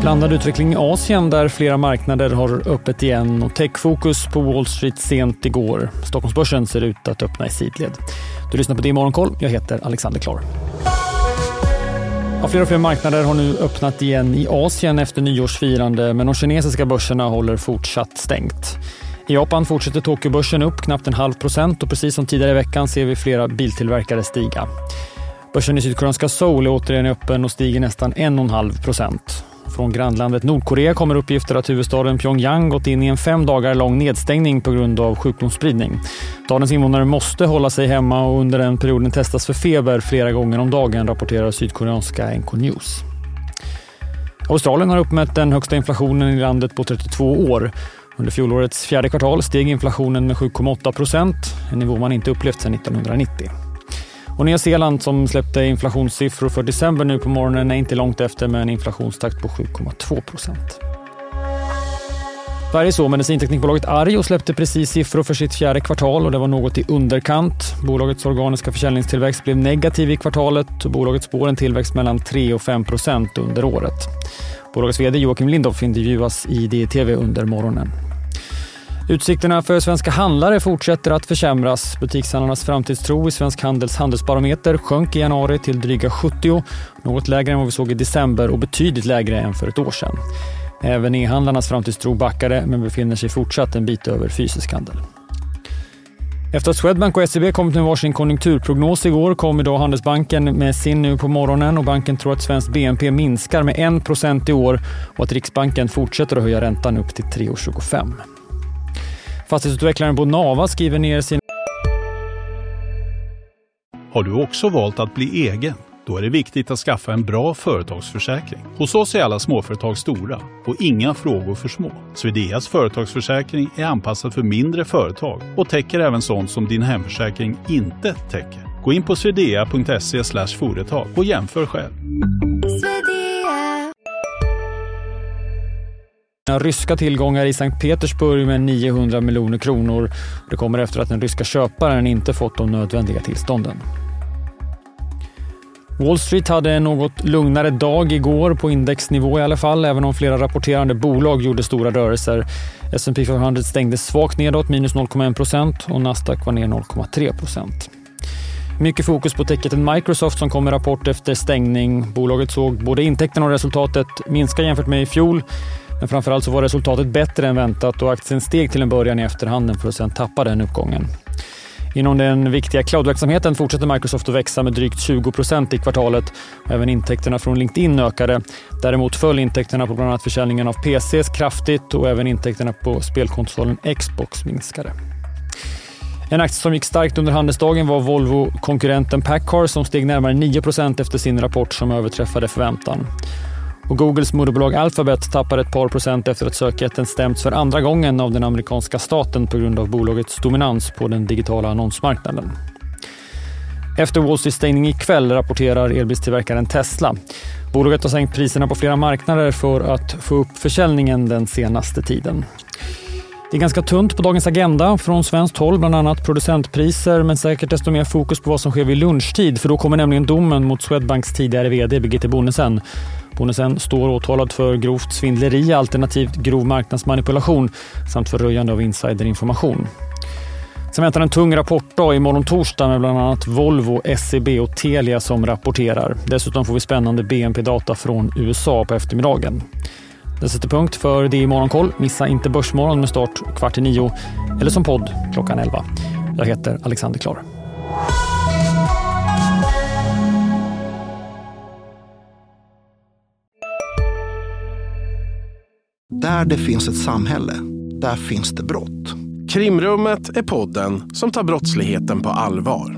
Blandad utveckling i Asien där flera marknader har öppet igen och techfokus på Wall Street sent igår. Stockholmsbörsen ser ut att öppna i sidled. Du lyssnar på det Morgonkoll. Jag heter Alexander Klar. Ja, fler och fler marknader har nu öppnat igen i Asien efter nyårsfirande men de kinesiska börserna håller fortsatt stängt. I Japan fortsätter Tokyobörsen upp knappt en halv procent och precis som tidigare i veckan ser vi flera biltillverkare stiga. Börsen i sydkoreanska Seoul är återigen öppen och stiger nästan 1,5 procent. Från grannlandet Nordkorea kommer uppgifter att huvudstaden Pyongyang gått in i en fem dagar lång nedstängning på grund av sjukdomsspridning. Stadens invånare måste hålla sig hemma och under den perioden testas för feber flera gånger om dagen, rapporterar sydkoreanska NK News. Australien har uppmätt den högsta inflationen i landet på 32 år. Under fjolårets fjärde kvartal steg inflationen med 7,8 procent, en nivå man inte upplevt sedan 1990. Och Nya Zeeland som släppte inflationssiffror för december nu på morgonen är inte långt efter med en inflationstakt på 7,2 procent. Sveriges och medicinteknikbolaget Arjo släppte precis siffror för sitt fjärde kvartal och det var något i underkant. Bolagets organiska försäljningstillväxt blev negativ i kvartalet och bolaget spår en tillväxt mellan 3 och 5 procent under året. Bolagets vd Joakim Lindhoff intervjuas i DTV under morgonen. Utsikterna för svenska handlare fortsätter att försämras. Butikshandlarnas framtidstro i Svensk Handels handelsbarometer sjönk i januari till dryga 70, något lägre än vad vi såg i december och betydligt lägre än för ett år sedan. Även e-handlarnas framtidstro backade men befinner sig fortsatt en bit över fysisk handel. Efter att Swedbank och SEB kommit med varsin konjunkturprognos igår kom idag Handelsbanken med sin nu på morgonen och banken tror att svensk BNP minskar med 1% i år och att Riksbanken fortsätter att höja räntan upp till 3,25. Fastighetsutvecklaren Bonava skriver ner sin... Har du också valt att bli egen? Då är det viktigt att skaffa en bra företagsförsäkring. Hos oss är alla småföretag stora och inga frågor för små. Swedeas företagsförsäkring är anpassad för mindre företag och täcker även sånt som din hemförsäkring inte täcker. Gå in på swedea.se företag och jämför själv. Ryska tillgångar i Sankt Petersburg med 900 miljoner kronor. Det kommer efter att den ryska köparen inte fått de nödvändiga tillstånden. Wall Street hade en något lugnare dag igår på indexnivå i alla fall, även om flera rapporterande bolag gjorde stora rörelser. S&P 500 stängde svagt nedåt, minus 0,1 procent och Nasdaq var ner 0,3 procent. Mycket fokus på techjätten Microsoft som kom med rapport efter stängning. Bolaget såg både intäkterna och resultatet minska jämfört med i fjol. Men framförallt så var resultatet bättre än väntat och aktien steg till en början i efterhanden för att sedan tappa den uppgången. Inom den viktiga cloudverksamheten fortsätter Microsoft att växa med drygt 20 procent i kvartalet. Även intäkterna från LinkedIn ökade. Däremot föll intäkterna på bland annat försäljningen av PCs kraftigt och även intäkterna på spelkonsolen Xbox minskade. En aktie som gick starkt under handelsdagen var Volvo-konkurrenten Packard som steg närmare 9 efter sin rapport som överträffade förväntan. Och Googles moderbolag Alphabet tappar ett par procent efter att sökjätten stämts för andra gången av den amerikanska staten på grund av bolagets dominans på den digitala annonsmarknaden. Efter Wall Street stängning ikväll rapporterar elbilstillverkaren Tesla. Bolaget har sänkt priserna på flera marknader för att få upp försäljningen den senaste tiden. Det är ganska tunt på dagens agenda från svenskt håll, bland annat producentpriser men säkert desto mer fokus på vad som sker vid lunchtid för då kommer nämligen domen mot Swedbanks tidigare VD Birgitte Bonnesen. Bonnesen står åtalad för grovt svindleri alternativt grov marknadsmanipulation samt för röjande av insiderinformation. Sen väntar en tung rapportdag imorgon torsdag med bland annat Volvo, SEB och Telia som rapporterar. Dessutom får vi spännande BNP-data från USA på eftermiddagen. Det sätter punkt för det i Morgonkoll. Missa inte Börsmorgon med start kvart i nio eller som podd klockan elva. Jag heter Alexander Klar. Där det finns ett samhälle, där finns det brott. Krimrummet är podden som tar brottsligheten på allvar.